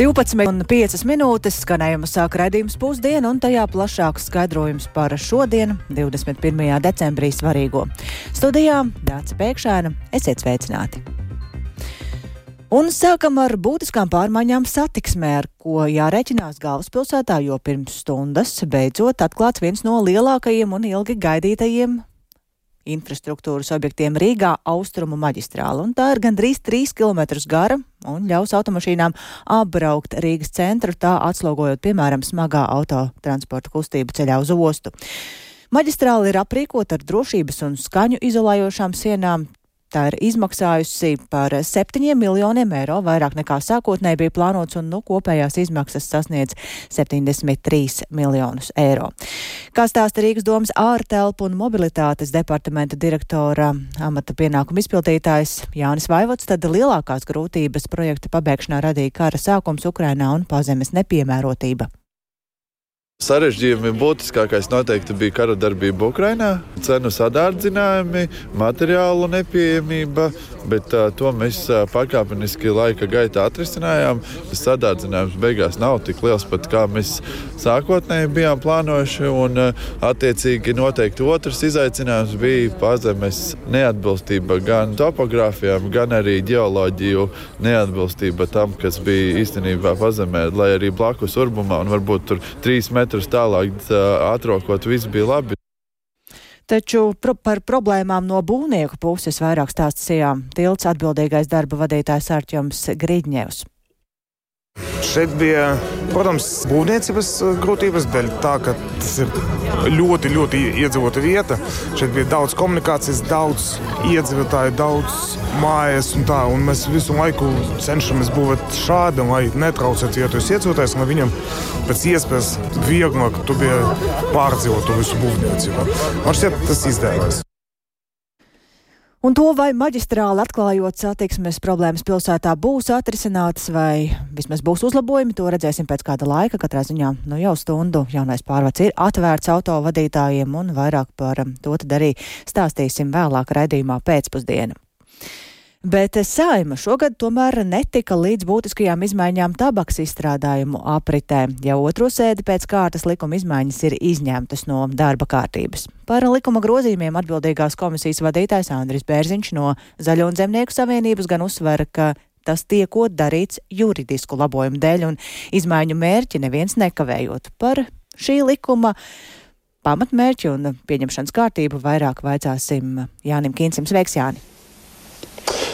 12,5 minūtes skanējuma sāk redzējums pusdiena, un tajā plašāks skaidrojums par šodien, 21. decembrī svarīgo. Studijā Dāca Pēkšēna, esiet sveicināti! Un sākam ar būtiskām pārmaiņām satiksmē, ar ko jārēķinās galvaspilsētā, jo pirms stundas beidzot atklāts viens no lielākajiem un ilgi gaidītajiem infrastruktūras objektiem Rīgā austrumu maģistrāla, un tā ir gandrīz 3 km gara un ļaus automašīnām apbraukt Rīgas centru, tā atslogojot, piemēram, smagā autotransporta kustību ceļā uz ostu. Maģistrāla ir aprīkota ar drošības un skaņu izolējošām sienām, Tā ir izmaksājusi par 7 miljoniem eiro, vairāk nekā sākotnēji bija plānots, un nu, kopējās izmaksas sasniedz 73 miljonus eiro. Kā stāsta Rīgas domas ārtelpu un mobilitātes departamenta direktora amata pienākumu izpildītājs Jānis Vaivots, tad lielākās grūtības projekta pabeigšanā radīja kara sākums Ukrainā un pazemes nepiemērotība. Sarežģījumi būtiskākais noteikti bija kara darbība Ukrajinā, cenu sadārdzinājumi, materiālu nepieejamība, bet uh, to mēs uh, pakāpeniski laika gaitā atrisinājām. Sadārdzinājums beigās nav tik liels, pat kā mēs sākotnēji bijām plānojuši. Un, uh, attiecīgi, noteikti otrs izaicinājums bija pazemes neatbilstība gan topogrāfijām, gan arī ģeoloģiju neatbilstība tam, kas bija īstenībā pazemē, lai arī blakus urbumā un varbūt tur trīs metri metrus tālāk atrokot, viss bija labi. Taču pro par problēmām no būvnieku puses vairāk stāstīja tilts atbildīgais darba vadītājs Arķoms Grīdņevs. Šeit bija, protams, būvniecības grūtības dēļ, tā ka tas ir ļoti, ļoti iedzīvota vieta. Šeit bija daudz komunikācijas, daudz iedzīvotāju, daudz mājas un tā. Un mēs visu laiku cenšamies būvēt šādi, lai netraucētu vietējos iedzīvotājus, lai viņam pēc iespējas vieglāk pārdzīvot to visu būvniecību. Man šķiet, tas izdevās. Un to, vai maģistrāli atklājot satiksmes problēmas pilsētā būs atrisinātas vai vismaz būs uzlabojumi, to redzēsim pēc kāda laika. Katrā ziņā nu jau stundu jaunais pārvads ir atvērts autovadītājiem un vairāk par to tad arī stāstīsim vēlāk raidījumā pēcpusdienu. Bet saima šogad tomēr netika līdz būtiskajām izmaiņām tabaks izstrādājumu apritē. Jau otro sēdi pēc kārtas likuma izmaiņas ir izņemtas no darba kārtības. Par likuma grozījumiem atbildīgās komisijas vadītājs Andris Bērziņš no Zaļo un Zemnieku savienības gan uzsver, ka tas tiekot darīts juridisku labojumu dēļ un izmaiņu mērķi neviens nekavējot. Par šī likuma pamatmērķi un pieņemšanas kārtību vairāk vaicāsim Jānim Kīnsim. Sveiks, Jāni!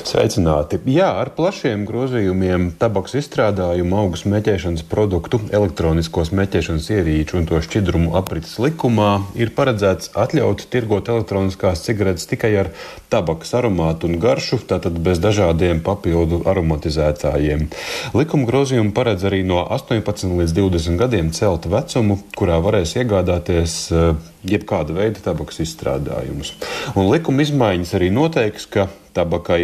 Sveicināti! Jā, ar plašiem grozījumiem tabaks izstrādājumu, augu smēķēšanas produktu, elektronisko smēķēšanas ierīču un to šķidrumu aprites likumā ir paredzēts atļaut tirgot elektroniskās cigaretes tikai ar tabakas aromātu un garšu, tātad bez dažādiem papildu aromatizētājiem. Likuma grozījumi paredz arī no 18 līdz 20 gadiem celt vecumu, kurā varēs iegādāties uh, jebkāda veida tabakas izstrādājumus. Un likuma izmaiņas arī noteiks, ka tabakai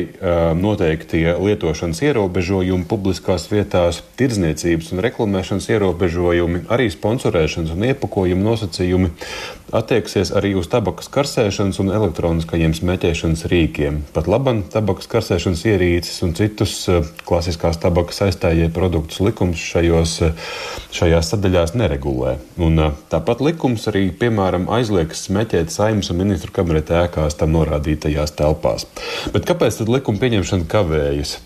noteiktie lietošanas ierobežojumi publiskās vietās, tirdzniecības un reklamēšanas ierobežojumi, arī sponsorēšanas un iepakojuma nosacījumi attieksies arī uz tabakas karsēšanas un elektroniskajiem smēķēšanas rīkiem. Pat labam tabakas karsēšanas ierīces un citus klasiskās tabakas aizstājēju produktus likums šajos, šajās sadaļās neregulē. Un, tāpat likums arī, piemēram, aizliegs smēķēt saimnes un ministru kabineta ēkās tam norādītajās telpās. Bet kāpēc tad likuma pieņemšana kavējas?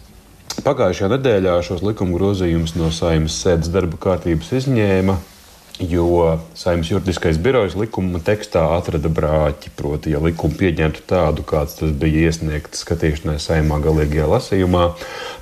Pagājušajā nedēļā šos likuma grozījumus no saimnes sēdes darba kārtības izņēma Jo saimnes juridiskais birojs likuma tekstā atrada brāķi. Proti, ja likumu pieņemtu tādu, kāds tas bija iesniegts skatīšanai saimā galīgajā lasījumā,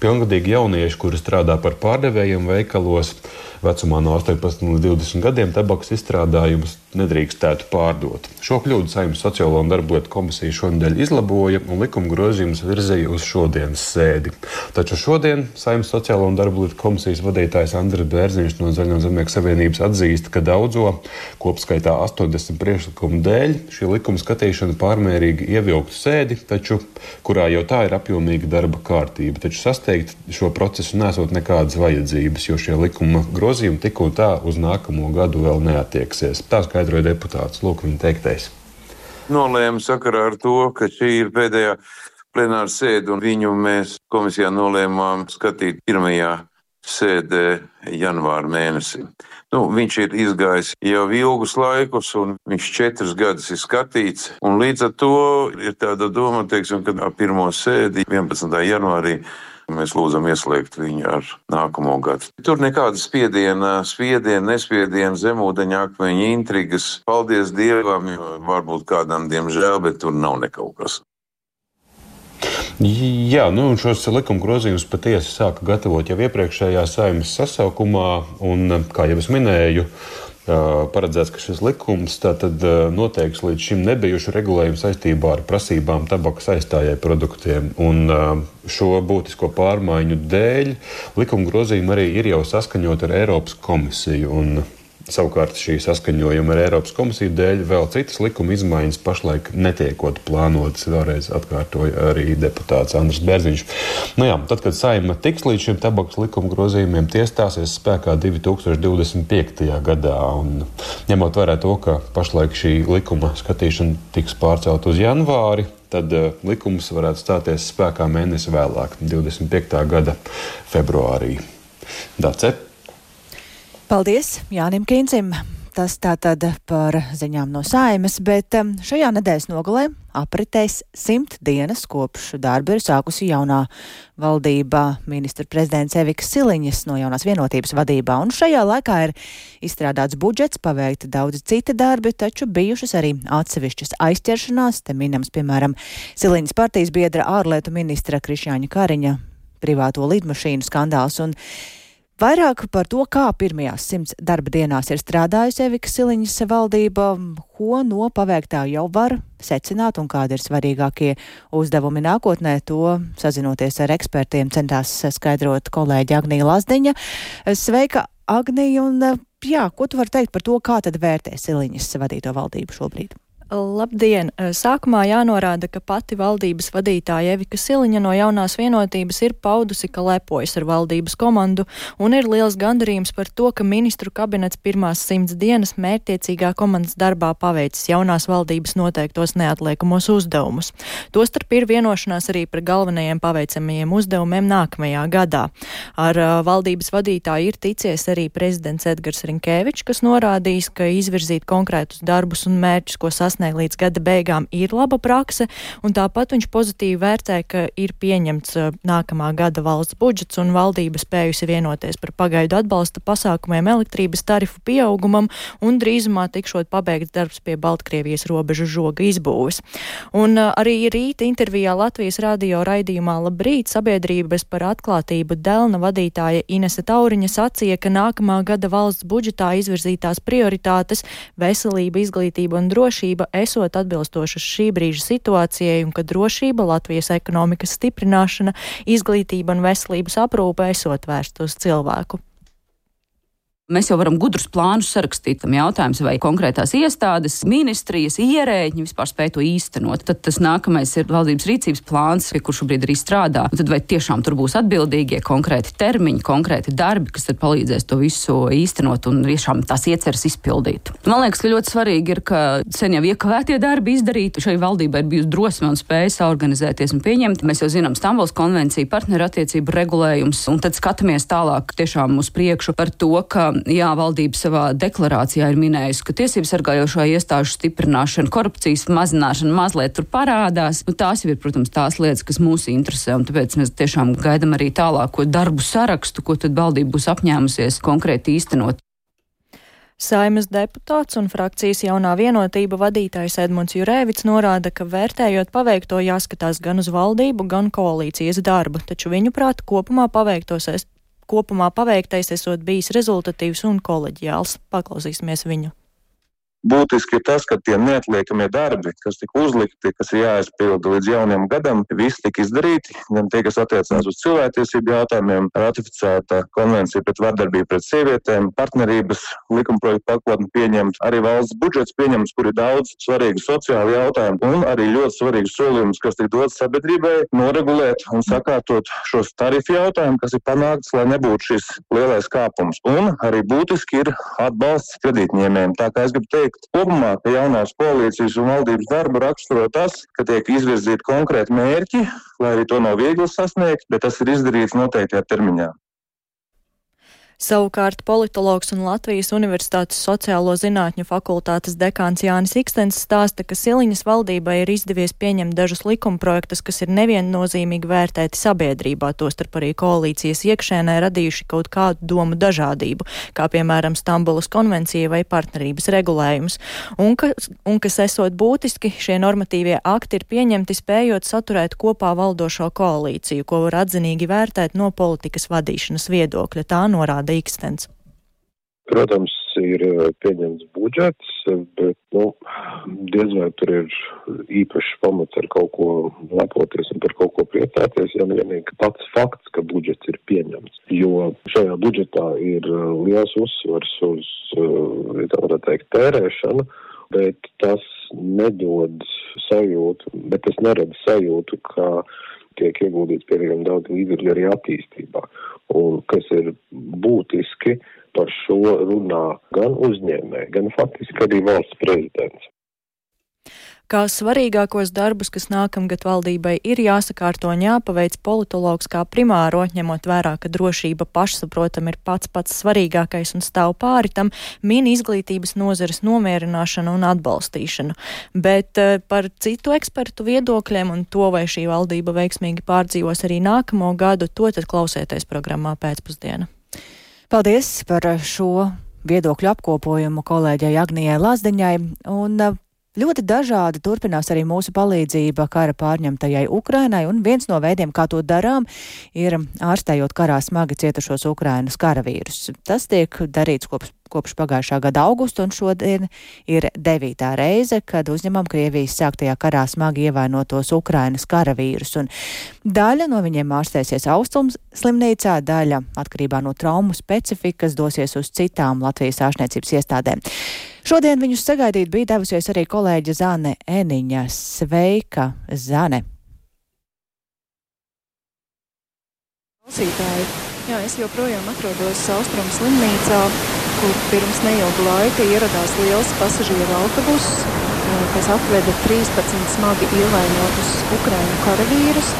pilngadīgi jaunieši, kuri strādā par pārdevējiem veikalos, vecumā no 18 līdz 20 gadiem tabakas izstrādājumus nedrīkstētu pārdot. Šo kļūdu Saimnes Sociālo un Darblietu komisija šonadēļ izlaboja un likuma grozījumus virzīja uz šodienas sēdi. Taču šodien Saimnes Sociālo un Darblietu komisijas vadītājs Andris Bērziņš no Zaļo zemnieku savienības atzīst, ka daudzo kopskaitā 80 priekšlikumu dēļ šī likuma skatīšana pārmērīgi ievilktu sēdi, taču kurā jau tā ir apjomīga darba kārtība. Taču sasteigt šo procesu nesot nekādas vajadzības, jo šie likuma grozījumi tik un tā uz nākamo gadu vēl neatieksies. Tā skaidroja deputāts. Lūk, viņa teiktais. Nolēma sakarā ar to, ka šī ir pēdējā plenāra sēde, un viņu mēs komisijā nolēmām skatīt pirmajā sēdē janvāra mēnesī. Nu, viņš ir izgājis jau ilgus laikus, un viņš četrus gadus ir skatīts. Līdz ar to ir tāda doma, teiksim, ka ar pirmo sēdi 11. janvārī Mēs lūdzam ieslēgt viņu ar nākamo gadu. Tur nekāda spiediena, spiediena, nespiediena, zemūdeņa akmeņa, intrigas. Paldies Dievam, varbūt kādam, diemžēl, bet tur nav nekaut kas. Jā, nu, šos likuma grozījumus patiesi sāka gatavot jau iepriekšējā saimnes sasaukumā, un, kā jau es minēju, paredzēts, ka šis likums noteiks līdz šim nebijušu regulējumu saistībā ar prasībām tabakas aizstājai produktiem. Un šo būtisko pārmaiņu dēļ likuma grozījumi arī ir jau saskaņot ar Eiropas komisiju. Un Savukārt šī saskaņojuma ar Eiropas komisiju dēļ vēl citas likuma izmaiņas pašlaik netiekot plānotas. Vēlreiz atkārtoja arī deputāts Andris Bērziņš. Nu jā, tad, kad saima tiks līdz šiem tabakas likuma grozījumiem, tie stāsies spēkā 2025. gadā. Un, ņemot vērā to, ka pašlaik šī likuma skatīšana tiks pārcelt uz janvāri, tad uh, likums varētu stāties spēkā mēnesi vēlāk, 25. gada februārī. Dace. Paldies Jānim Kīncim! Tas tātad par ziņām no saimes, bet um, šajā nedēļas nogalē apritēs simt dienas kopš darbu ir sākusi jaunā valdība ministra prezidents Eviks Siliņas no jaunās vienotības vadībā, un šajā laikā ir izstrādāts budžets, paveikti daudzi citi darbi, taču bijušas arī atsevišķas aizķeršanās, te minams, piemēram, Siliņas partijas biedra ārlietu ministra Krišjāņa Kariņa privāto lidmašīnu skandāls. Vairāk par to, kā pirmajās simts darba dienās ir strādājusi Evika Siliņas valdība, ko no paveiktā jau var secināt un kādi ir svarīgākie uzdevumi nākotnē, to sazinoties ar ekspertiem centās skaidrot kolēģi Agnija Lazdiņa. Sveika, Agnija, un jā, ko tu vari teikt par to, kā tad vērtē Siliņas vadīto valdību šobrīd? Labdien! Sākumā jānorāda, ka pati valdības vadītāja Evika Siliņa no jaunās vienotības ir paudusi, ka lepojas ar valdības komandu un ir liels gandarījums par to, ka ministru kabinets pirmās simts dienas mērtiecīgā komandas darbā paveicis jaunās valdības noteiktos neatliekamos uzdevumus. Tostarp ir vienošanās arī par galvenajiem paveicamajiem uzdevumiem nākamajā gadā. Ar uh, valdības vadītāju ir ticies arī prezidents Edgars Rinkēvičs, kas norādījis, ka izvirzīt konkrētus darbus un mērķus, ko sasniegt, sasniegt līdz gada beigām, ir laba prakse, un tāpat viņš pozitīvi vērtē, ka ir pieņemts uh, nākamā gada valsts budžets un valdība spējusi vienoties par pagaidu atbalsta pasākumiem elektrības tarifu pieaugumam un drīzumā tikšot pabeigts darbs pie Baltkrievijas robežu žoga izbūves. Un uh, arī rīta intervijā Latvijas radio raidījumā Labrīt sabiedrības par atklātību Delna vadītāja Inese Tauriņa sacīja, ka nākamā gada valsts budžetā izvirzītās prioritātes - veselība, izglītība un drošība drošība esot atbilstoša šī brīža situācijai un ka drošība, Latvijas ekonomikas stiprināšana, izglītība un veselības aprūpe esot vērst uz cilvēku. Mēs jau varam gudrus plānus sarakstīt. Tam jautājums, vai konkrētās iestādes, ministrijas, ierēģi vispār spēj to īstenot. Tad tas nākamais ir valdības rīcības plāns, pie kur šobrīd arī strādā. Un tad vai tiešām tur būs atbildīgie konkrēti termiņi, konkrēti darbi, kas tad palīdzēs to visu īstenot un tiešām tās ieceras izpildīt. Man liekas, ka ļoti svarīgi ir, ka sen jau iekavētie darbi izdarīti. Šai valdībai ir bijusi drosme un spēja saorganizēties un pieņemt. Mēs jau zinām Stambuls konvenciju, partnerattiecību regulējums, un tad skatāmies tālāk tiešām uz priekšu par to, ka jā, valdība savā deklarācijā ir minējusi, ka tiesību sargājošā iestāžu stiprināšana, korupcijas mazināšana mazliet tur parādās. Nu, tās jau ir, protams, tās lietas, kas mūs interesē, un tāpēc mēs tiešām gaidām arī tālāko darbu sarakstu, ko tad valdība būs apņēmusies konkrēti īstenot. Saimas deputāts un frakcijas jaunā vienotība vadītājs Edmunds Jurēvits norāda, ka vērtējot paveikto jāskatās gan uz valdību, gan koalīcijas darbu, taču viņu prāt kopumā paveiktos kopumā paveiktais esot bijis rezultatīvs un koleģiāls. Paklausīsimies viņu būtiski ir tas, ka tie neatliekami darbi, kas tika uzlikti, kas ir jāizpilda līdz jaunam gadam, visi tika izdarīti. Gan tie, kas attiecās uz cilvēktiesību jautājumiem, ratificēta konvencija pret vardarbību pret sievietēm, partnerības likumprojektu pakotni pieņemts, arī valsts budžets pieņemts, kur ir daudz svarīgu sociālu jautājumu un arī ļoti svarīgus solījumus, kas tika dots sabiedrībai, noregulēt un sakārtot šos tarifu jautājumus, kas ir panākts, lai nebūtu šis lielais kāpums. Un arī būtiski ir atbalsts kredītņēmējiem. Tā kā es gribu teikt, teikt kopumā, ka jaunās koalīcijas un valdības darbu raksturo tas, ka tiek izvirzīti konkrēti mērķi, lai arī to nav viegli sasniegt, bet tas ir izdarīts noteiktajā termiņā. Savukārt politologs un Latvijas Universitātes sociālo zinātņu fakultātes dekāns Jānis Ikstens stāsta, ka Siliņas valdībai ir izdevies pieņemt dažus likumprojektus, kas ir neviennozīmīgi vērtēti sabiedrībā, tostarp arī koalīcijas iekšēnē radījuši kaut kādu domu dažādību, kā piemēram Stambulas konvencija vai partnerības regulējums, un, ka, un kas esot būtiski, šie normatīvie akti ir pieņemti spējot saturēt kopā valdošo koalīciju, ko var atzinīgi vērtēt no politikas vadīšanas viedokļa. Tā norāda Ikstens? Protams, ir eh, pieņemts budžets, bet, nu, diez vai tur ir īpašs pamats ar kaut ko lepoties un par kaut ko priecāties, ja vienīgi pats fakts, ka budžets ir pieņemts. Jo šajā budžetā ir eh, liels uzsvars uz, eh, tā varētu teikt, tērēšanu, bet tas nedod sajūtu, bet tas nerada sajūtu, ka tiek ieguldīts pietiekami daudz līdzekļu arī attīstībā. Un kas ir būtiski, par šo runā gan uzņēmēji, gan faktiski arī valsts prezidents. Kā svarīgākos darbus, kas nākamgad valdībai ir jāsakārto un jāpaveic politologs kā primāro, ņemot vērā, ka drošība pašsaprotam ir pats pats svarīgākais un stāv pāri tam, min izglītības nozares nomierināšanu un atbalstīšanu. Bet uh, par citu ekspertu viedokļiem un to, vai šī valdība veiksmīgi pārdzīvos arī nākamo gadu, to tad klausieties programmā pēcpusdiena. Paldies par šo viedokļu apkopojumu kolēģei Agnijai Lazdiņai. Un uh, Ļoti dažādi turpinās arī mūsu palīdzība kara pārņemtajai Ukrainai, un viens no veidiem, kā to darām, ir ārstējot karā smagi cietušos Ukrainas karavīrus. Tas tiek darīts kopš, kopš pagājušā gada augusta, un šodien ir devītā reize, kad uzņemam Krievijas sāktajā karā smagi ievainotos Ukrainas karavīrus, un daļa no viņiem ārstēsies Austrums slimnīcā, daļa atkarībā no traumu specifikas dosies uz citām Latvijas ārstniecības iestādēm. Šodien viņus sagaidīt bija devusies arī kolēģe Zane Eniņa. Sveika, Zane! Klausītāji, jā, es joprojām atrodos Austrum slimnīcā, kur pirms neilga laika ieradās liels pasažieru autobus, eh, kas atveda 13 smagi ievainotus Ukraiņu karavīrus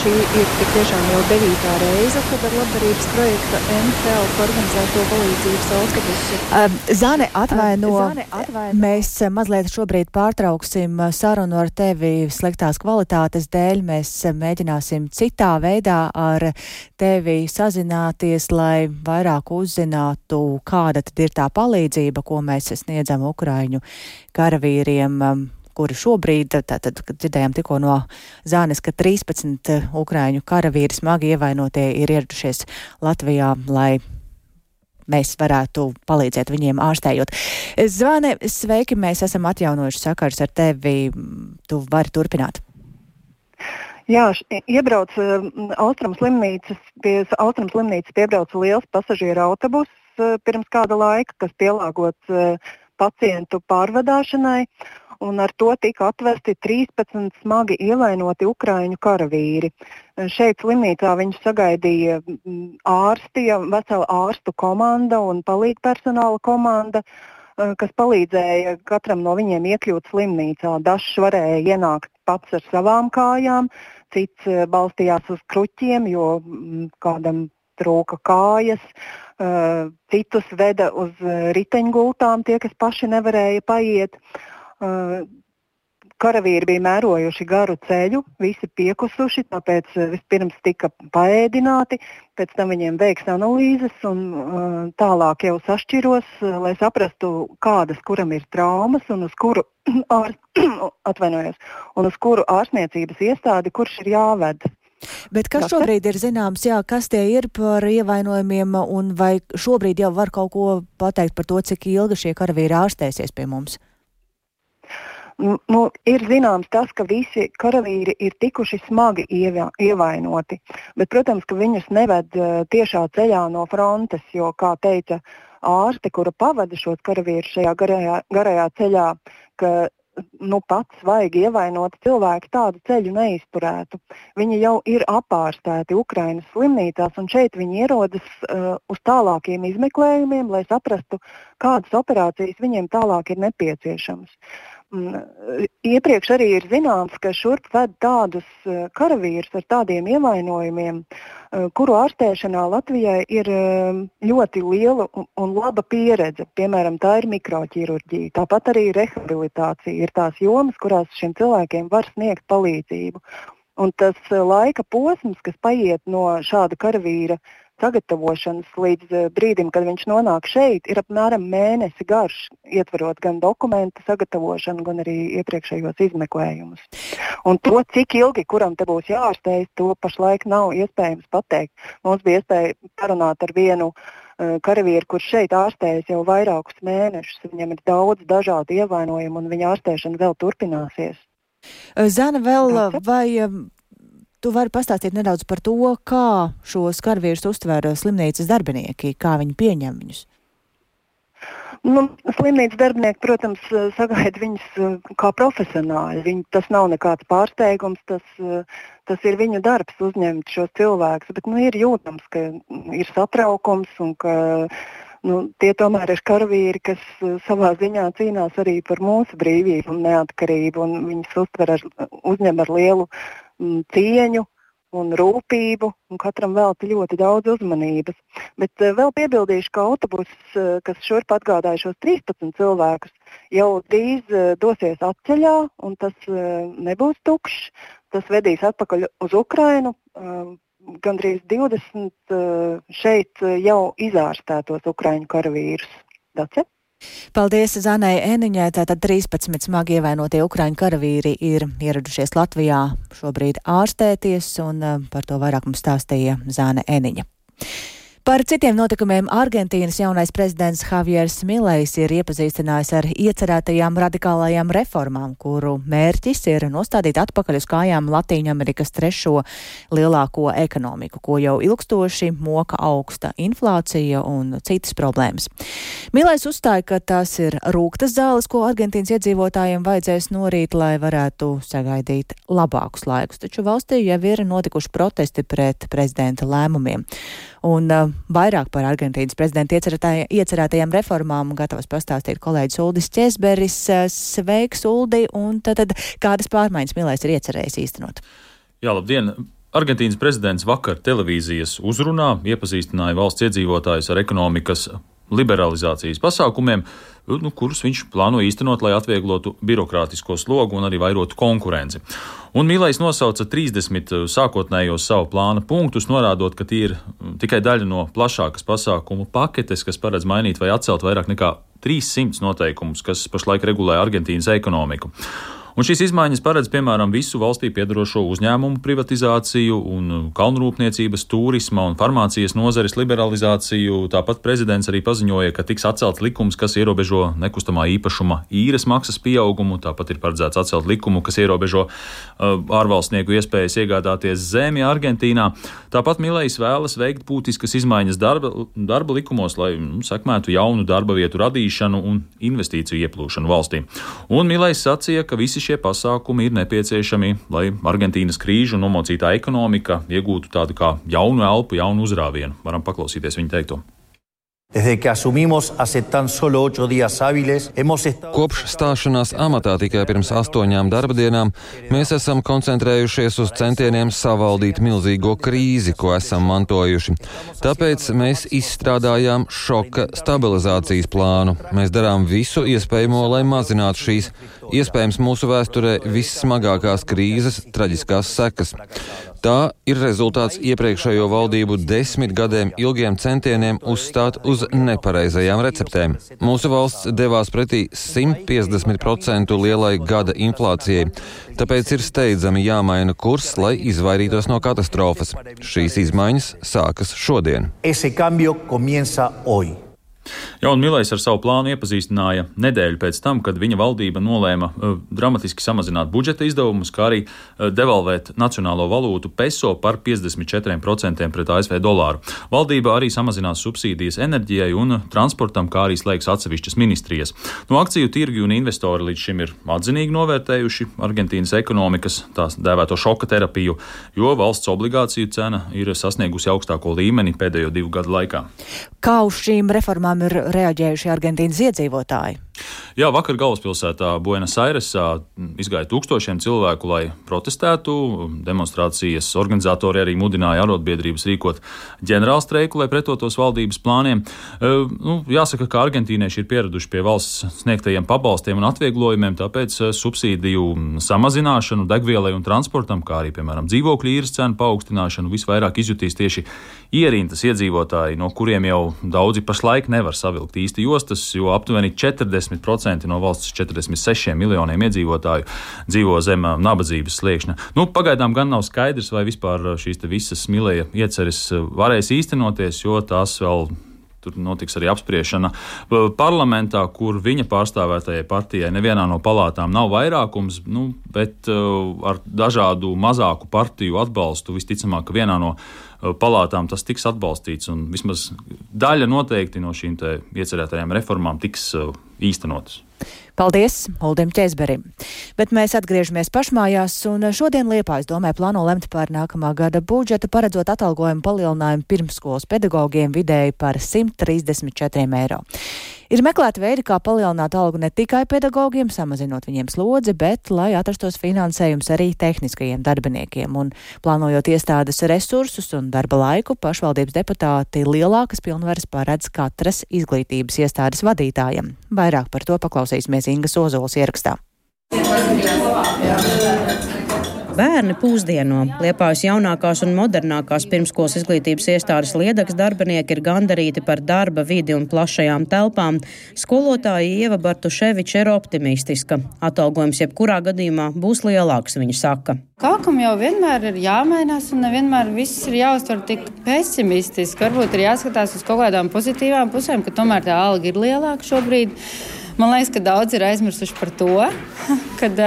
šī ir tik tiešām jau devītā reize, kad ar labdarības projekta MTL organizēto palīdzības autobusu. Zane, atvaino, Zane, atvaino. Mēs mazliet šobrīd pārtrauksim sarunu ar tevi sliktās kvalitātes dēļ. Mēs mēģināsim citā veidā ar tevi sazināties, lai vairāk uzzinātu, kāda tad ir tā palīdzība, ko mēs sniedzam Ukraiņu karavīriem kuri šobrīd, tātad, kad dzirdējām tikko no Zānes, ka 13 eh, Ukraiņu karavīri smagi ievainotie ir ieradušies Latvijā, lai mēs varētu palīdzēt viņiem ārstējot. Zvane, sveiki, mēs esam atjaunojuši sakars ar tevi. Tu vari turpināt. Jā, iebrauc uh, Austrum slimnīcas, pie Austrum slimnīcas piebrauca liels pasažieru autobus uh, pirms kāda laika, kas pielāgots uh, pacientu pārvadāšanai un ar to tika atvesti 13 smagi ievainoti ukraiņu karavīri. Šeit slimnīcā viņus sagaidīja mm, ārsti, vesela ārstu komanda un palīgpersonāla komanda eh, kas palīdzēja katram no viņiem iekļūt slimnīcā. Dažs varēja ienākt pats ar savām kājām, cits eh, balstījās uz kruķiem, jo mm, kādam trūka kājas, uh, citus veda uz riteņgultām, tie, kas paši nevarēja paiet. Karavīri bija mērojuši garu ceļu, visi piekusuši, tāpēc vispirms tika paēdināti, pēc tam viņiem veiks analīzes un uh, tālāk jau sašķiros, uh, lai saprastu, kādas kuram ir traumas un uz kuru, ār, un uz kuru ārstniecības iestādi kurš ir jāved. Bet kas šobrīd ir zināms, jā, kas tie ir par ievainojumiem, un vai šobrīd jau var kaut ko pateikt par to, cik ilgi šie karavīri ārstēsies pie mums? Nu, ir zināms tas, ka visi karavīri ir tikuši smagi ieva, ievainoti, bet, protams, ka viņus neved uh, tiešā ceļā no frontes, jo, kā teica ārste, kura pavada šos karavīrus šajā garajā, garajā ceļā, ka nu, pats svaigi ievainoti cilvēki tādu ceļu neizturētu. Viņi jau ir apārstēti Ukraiņas slimnīcās, un šeit viņi ierodas uh, uz tālākiem izmeklējumiem, lai saprastu, kādas operācijas viņiem tālāk ir nepieciešamas. Mm, iepriekš arī ir zināms, ka šurp ved tādus uh, karavīrus ar tādiem ievainojumiem, kuru ārstēšanā Latvijai ir ļoti liela un laba pieredze. Piemēram, tā ir mikroķirurģija, tāpat arī rehabilitācija ir tās jomas, kurās šiem cilvēkiem var sniegt palīdzību. Un tas laika posms, kas paiet no šāda karavīra sagatavošanas līdz eh, brīdim, kad viņš nonāk šeit, ir apmēram mēnesi garš, ietverot gan dokumentu sagatavošanu, gan arī iepriekšējos izmeklējumus. Un to, cik ilgi kuram te būs jāārstējas, to pašlaik nav iespējams pateikt. Mums bija iespēja parunāt ar vienu uh, karavīru, kurš šeit ārstējas jau vairākus mēnešus. Viņam ir daudz dažādu ievainojumu, un viņa ārstēšana vēl turpināsies. Zana, vēl vai Tu vari pastāstīt nedaudz par to, kā šos karavīrus uztver slimnīcas darbinieki, kā viņi pieņem viņus. Nu, slimnīcas darbinieki, protams, sagaida viņus eh, kā profesionāļi. Viņi, tas nav nekāds pārsteigums, tas, eh, tas ir viņu darbs uzņemt šos cilvēkus. Bet nu, ir jūtams, ka ir satraukums un ka nu, tie tomēr ir karavīri, kas eh, savā ziņā cīnās arī par mūsu brīvību un neatkarību. Un viņus uztver ar, uzņem ar lielu Mm, cieņu un rūpību, un katram velta ļoti daudz uzmanības. Bet uh, vēl piebildīšu, ka autobus, uh, kas šurp atgādāja šos 13 cilvēkus, jau drīz uh, dosies atceļā, un tas nebūs tukšs. Tas vedīs atpakaļ uz Ukrajinu. Uh, gandrīz 20 uh, šeit jau izārstētos Ukrāņu karavīrus. Dace? Paldies Zanai Eniņai. Tātad 13 smagi ievainotie Ukraiņu karavīri ir ieradušies Latvijā šobrīd ārstēties, un eh, par to vairāk mums stāstīja Zāne Eniņa. Par citiem notikumiem Argentīnas jaunais prezidents Javiers Milejs ir iepazīstinājis ar iecerētajām radikālajām reformām, kuru mērķis ir nostādīt atpakaļ uz kājām Latīņamerikas trešo lielāko ekonomiku, ko jau ilgstoši moka augsta inflācija un citas problēmas. Milejs uzstāja, ka tās ir rūktas zāles, ko Argentīnas iedzīvotājiem vajadzēs norīt, lai varētu sagaidīt labākus laikus, taču valstī jau ir notikuši protesti pret prezidenta lēmumiem. Un uh, vairāk par Argentīnas prezidenta iecerētajām reformām gatavs pastāstīt kolēģis Uldis Česberis. Uh, sveiks, Uldi! Un tad, tad kādas pārmaiņas Milēs ir iecerējis īstenot? Jā, labdien! Argentīnas prezidents vakar televīzijas uzrunā iepazīstināja valsts iedzīvotājus ar ekonomikas liberalizācijas pasākumiem, nu, kurus viņš plāno īstenot, lai atvieglotu birokrātisko slogu un arī vairotu konkurenci. Un Mīlais nosauca 30 sākotnējos savu plāna punktus, norādot, ka tie ir tikai daļa no plašākas pasākumu paketes, kas paredz mainīt vai atcelt vairāk nekā 300 noteikumus, kas pašlaik regulē Argentīnas ekonomiku. Un šīs izmaiņas paredz, piemēram, visu valstī piedarošo uzņēmumu privatizāciju un kalnrūpniecības, turisma un farmācijas nozares liberalizāciju. Tāpat prezidents arī paziņoja, ka tiks atcelts likums, kas ierobežo nekustamā īpašuma īres maksas pieaugumu. Tāpat ir paredzēts atcelt likumu, kas ierobežo uh, ārvalstnieku iespējas iegādāties zemi Argentīnā. Tāpat Milējs vēlas veikt būtiskas izmaiņas darba, darba likumos, lai nu, sekmētu jaunu darba vietu radīšanu un investīciju ieplūšanu valstī. Un Milējs sacīja, ka visi šie pasākumi ir nepieciešami, lai Argentīnas krīžu nomocītā ekonomika iegūtu tādu kā jaunu elpu, jaunu uzrāvienu. Varam paklausīties viņa teikto. Kopš stāšanās amatā tikai pirms astoņām darba dienām mēs esam koncentrējušies uz centieniem savaldīt milzīgo krīzi, ko esam mantojuši. Tāpēc mēs izstrādājām šoka stabilizācijas plānu. Mēs darām visu iespējamo, lai mazinātu šīs iespējams mūsu vēsturē vissmagākās krīzes traģiskās sekas. Tā ir rezultāts iepriekšējo valdību desmit gadiem ilgiem centieniem uzstāt uz nepareizajām receptēm. Mūsu valsts devās pretī 150% lielai gada inflācijai, tāpēc ir steidzami jāmaina kurs, lai izvairītos no katastrofas. Šīs izmaiņas sākas šodien. Ese cambio comienza hoy. Jauna Milais ar savu plānu iepazīstināja nedēļu pēc tam, kad viņa valdība nolēma uh, dramatiski samazināt budžeta izdevumus, kā arī uh, devalvēt nacionālo valūtu peso par 54% pret ASV dolāru. Valdība arī samazinās subsīdijas enerģijai un transportam, kā arī slēgs atsevišķas ministrijas. No akciju tirgi un investori līdz šim ir atzinīgi novērtējuši Argentīnas ekonomikas tās dēvēto šoka terapiju, jo valsts obligāciju cena ir sasniegusi augstāko līmeni pēdējo divu gadu laikā. Kā uz šīm reformām izmaiņām ir reaģējuši Argentīnas iedzīvotāji. Jā, vakar galvaspilsētā Buenos Airesā izgāja tūkstošiem cilvēku, lai protestētu. Demonstrācijas organizatori arī mudināja arotbiedrības rīkot ģenerālstreiku, lai pretotos valdības plāniem. E, nu, jāsaka, ka argentīnieši ir pieraduši pie valsts sniegtajiem pabalstiem un atvieglojumiem, tāpēc e, subsīdiju samazināšanu degvielai un transportam, kā arī, piemēram, dzīvokļu īres cenu paaugstināšanu visvairāk izjutīs tieši ierintas iedzīvotāji, no kuriem jau daudzi pašlaik nevar savilkt īsti jostas, jo aptuveni 40 40% no valsts 46 miljoniem iedzīvotāju dzīvo zem nabadzības sliekšņa. Nu, pagaidām gan nav skaidrs, vai vispār šīs visas milēja ieceres varēs īstenoties, jo tās vēl tur notiks arī apspriešana. Parlamentā, kur viņa pārstāvētajai partijai nevienā no palātām nav vairākums, nu, bet uh, ar dažādu mazāku partiju atbalstu visticamāk, ka vienā no palātām tas tiks atbalstīts vismaz daļa noteikti no šīm iecerētajām reformām tiks īstenotas. Paldies Uldim Česberim. Bet mēs atgriežamies pašmājās, un šodien Liepājas domē plāno lemt par nākamā gada budžetu, paredzot atalgojumu palielinājumu pirmskolas pedagogiem vidēji par 134 eiro. Ir meklēti veidi, kā palielināt algu ne tikai pedagogiem, samazinot viņiem slodzi, bet lai atrastos finansējums arī tehniskajiem darbiniekiem. Un plānojot iestādes resursus un darba laiku, pašvaldības deputāti lielākas pilnvaras paredz katras izglītības iestādes vadītājam. Vairāk par to paklausīsimies Ingas Ozols ierakstā. Bērni pūsdieno. Liepājas jaunākās un modernākās pirmskolas izglītības iestādes liedaks darbinieki ir gandarīti par darba vidi un plašajām telpām. Skolotāja Ieva Bartuševiča ir optimistiska. Atalgojums jebkurā gadījumā būs lielāks, viņa saka. Kākam jau vienmēr ir jāmainās, un nevienmēr viss ir jāuztver tik pesimistiski. Varbūt ir jāskatās uz kaut kādām pozitīvām pusēm, ka tomēr tā alga ir lielāka šobrīd. Man liekas, ka daudz ir aizmirsuši par to, kad,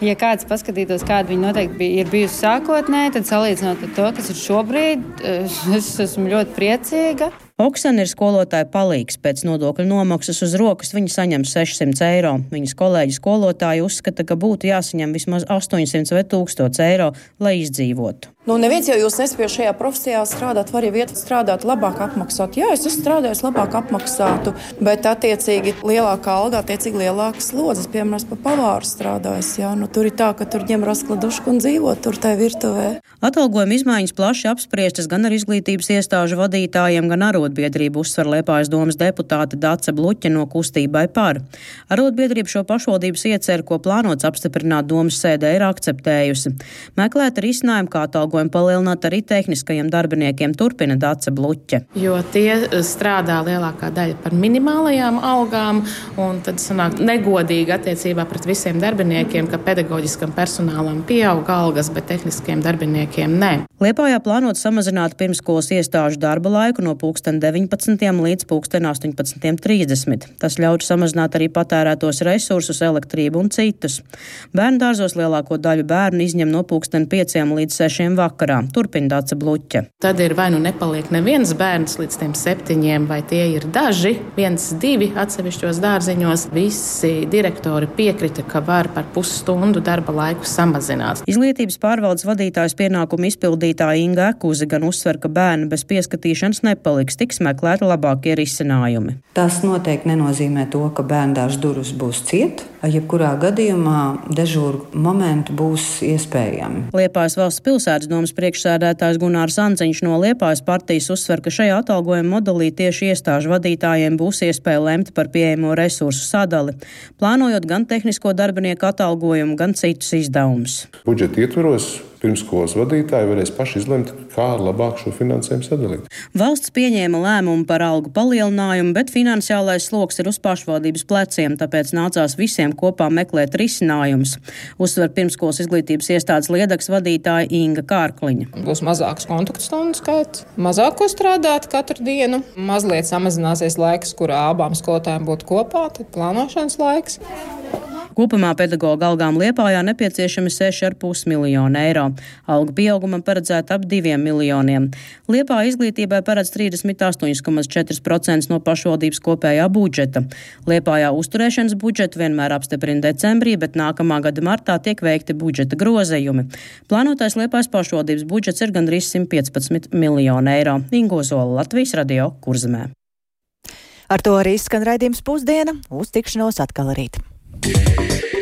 ja kāds paskatītos, kāda viņa noteikti bija, ir bijusi sākotnēji, tad salīdzinot ar to, kas ir šobrīd, es esmu ļoti priecīga. Oksana ir skolotāja palīgs. Pēc nodokļu nomaksas uz rokas viņa saņem 600 eiro. Viņas kolēģi skolotāji uzskata, ka būtu jāsaņem vismaz 800 vai 1000 eiro, lai izdzīvotu. Nu, neviens jau jūs nespēja šajā profesijā strādāt, var arī vietas strādāt labāk apmaksāt. Jā, es esmu strādājis labāk apmaksātu, bet attiecīgi lielākā alga, attiecīgi lielākas slodzes, piemēram, pa pavāru strādājis. Jā, nu, tur ir tā, ka tur ņem raskladušku un dzīvo tur tajā virtuvē. Atalgojuma izmaiņas plaši apspriestas gan ar izglītības iestāžu vadītājiem, gan arotbiedrību uzsver Liepājas domas deputāte Dace Bluķa no kustībai par. Arotbiedrība šo pašvaldības ieceru, ko plānots apstiprināt domas sēdē, ir akceptējusi. Meklēt risinājumu, kā atalgojuma atalgojumu palielināt arī tehniskajiem darbiniekiem, turpina Dāca Bluķa. Jo tie strādā lielākā daļa par minimālajām algām, un tad sanāk negodīgi attiecībā pret visiem darbiniekiem, ka pedagoģiskam personālam pieaug algas, bet tehniskiem darbiniekiem nē. Liepājā plānot samazināt pirmskolas iestāžu darba laiku no 19. līdz 18.30. Tas ļautu samazināt arī patērētos resursus, elektrību un citus. Bērnu dārzos lielāko daļu bērnu izņem no 5 līdz 6 vakarā. Turpina Dāca Bluķa. Tad ir vai nu nepaliek neviens bērns līdz tiem septiņiem, vai tie ir daži, viens, divi atsevišķos dārziņos. Visi direktori piekrita, ka var par pusstundu darba laiku samazināt. Izglītības pārvaldes vadītājs pienākumu izpildītāja Inga Ekuze gan uzsver, ka bērni bez pieskatīšanas nepaliks, tiks meklēti labākie risinājumi. Tas noteikti nenozīmē to, ka bērndārs durvis būs ciet. Jebkurā gadījumā dežūru momentu būs iespējami. Liepājas valsts pilsētas domas priekšsēdētājs Gunārs Anziņš no Liepājas partijas uzsver, ka šajā atalgojuma modelī tieši iestāžu vadītājiem būs iespēja lemt par pieejamo resursu sadali, plānojot gan tehnisko darbinieku atalgojumu, gan citus izdevumus. Budžeta ietvaros pirmskolas vadītāji varēs paši izlemt, kā labāk šo finansējumu sadalīt. Valsts pieņēma lēmumu par algu palielinājumu, bet finansiālais sloks ir uz pašvaldības pleciem, tāpēc nācās visiem kopā meklēt risinājumus. Uzsver pirmskolas izglītības iestādes liedaks vadītāja Inga Kārkliņa. Būs mazāks kontaktstundu skaits, mazāk ko strādāt katru dienu, mazliet samazināsies laiks, kurā abām skolotājām būtu kopā, tad plānošanas laiks. Kopumā pedagoģa algām Liepājā nepieciešami 6,5 miljoni eiro. Algu pieaugumam paredzēta ap 2 miljoniem. Liepā izglītībai paredz 38,4% no pašvaldības kopējā budžeta. Liepājā uzturēšanas budžetu vienmēr apstiprina decembrī, bet nākamā gada martā tiek veikti budžeta grozējumi. Plānotais Liepājas pašvaldības budžets ir gandrīz 115 miljoni eiro. Ingo Zola, Latvijas radio Kurzemē. Ar to arī skan raidījums pusdiena. Uz tikšanos atkal rīt. Yeah.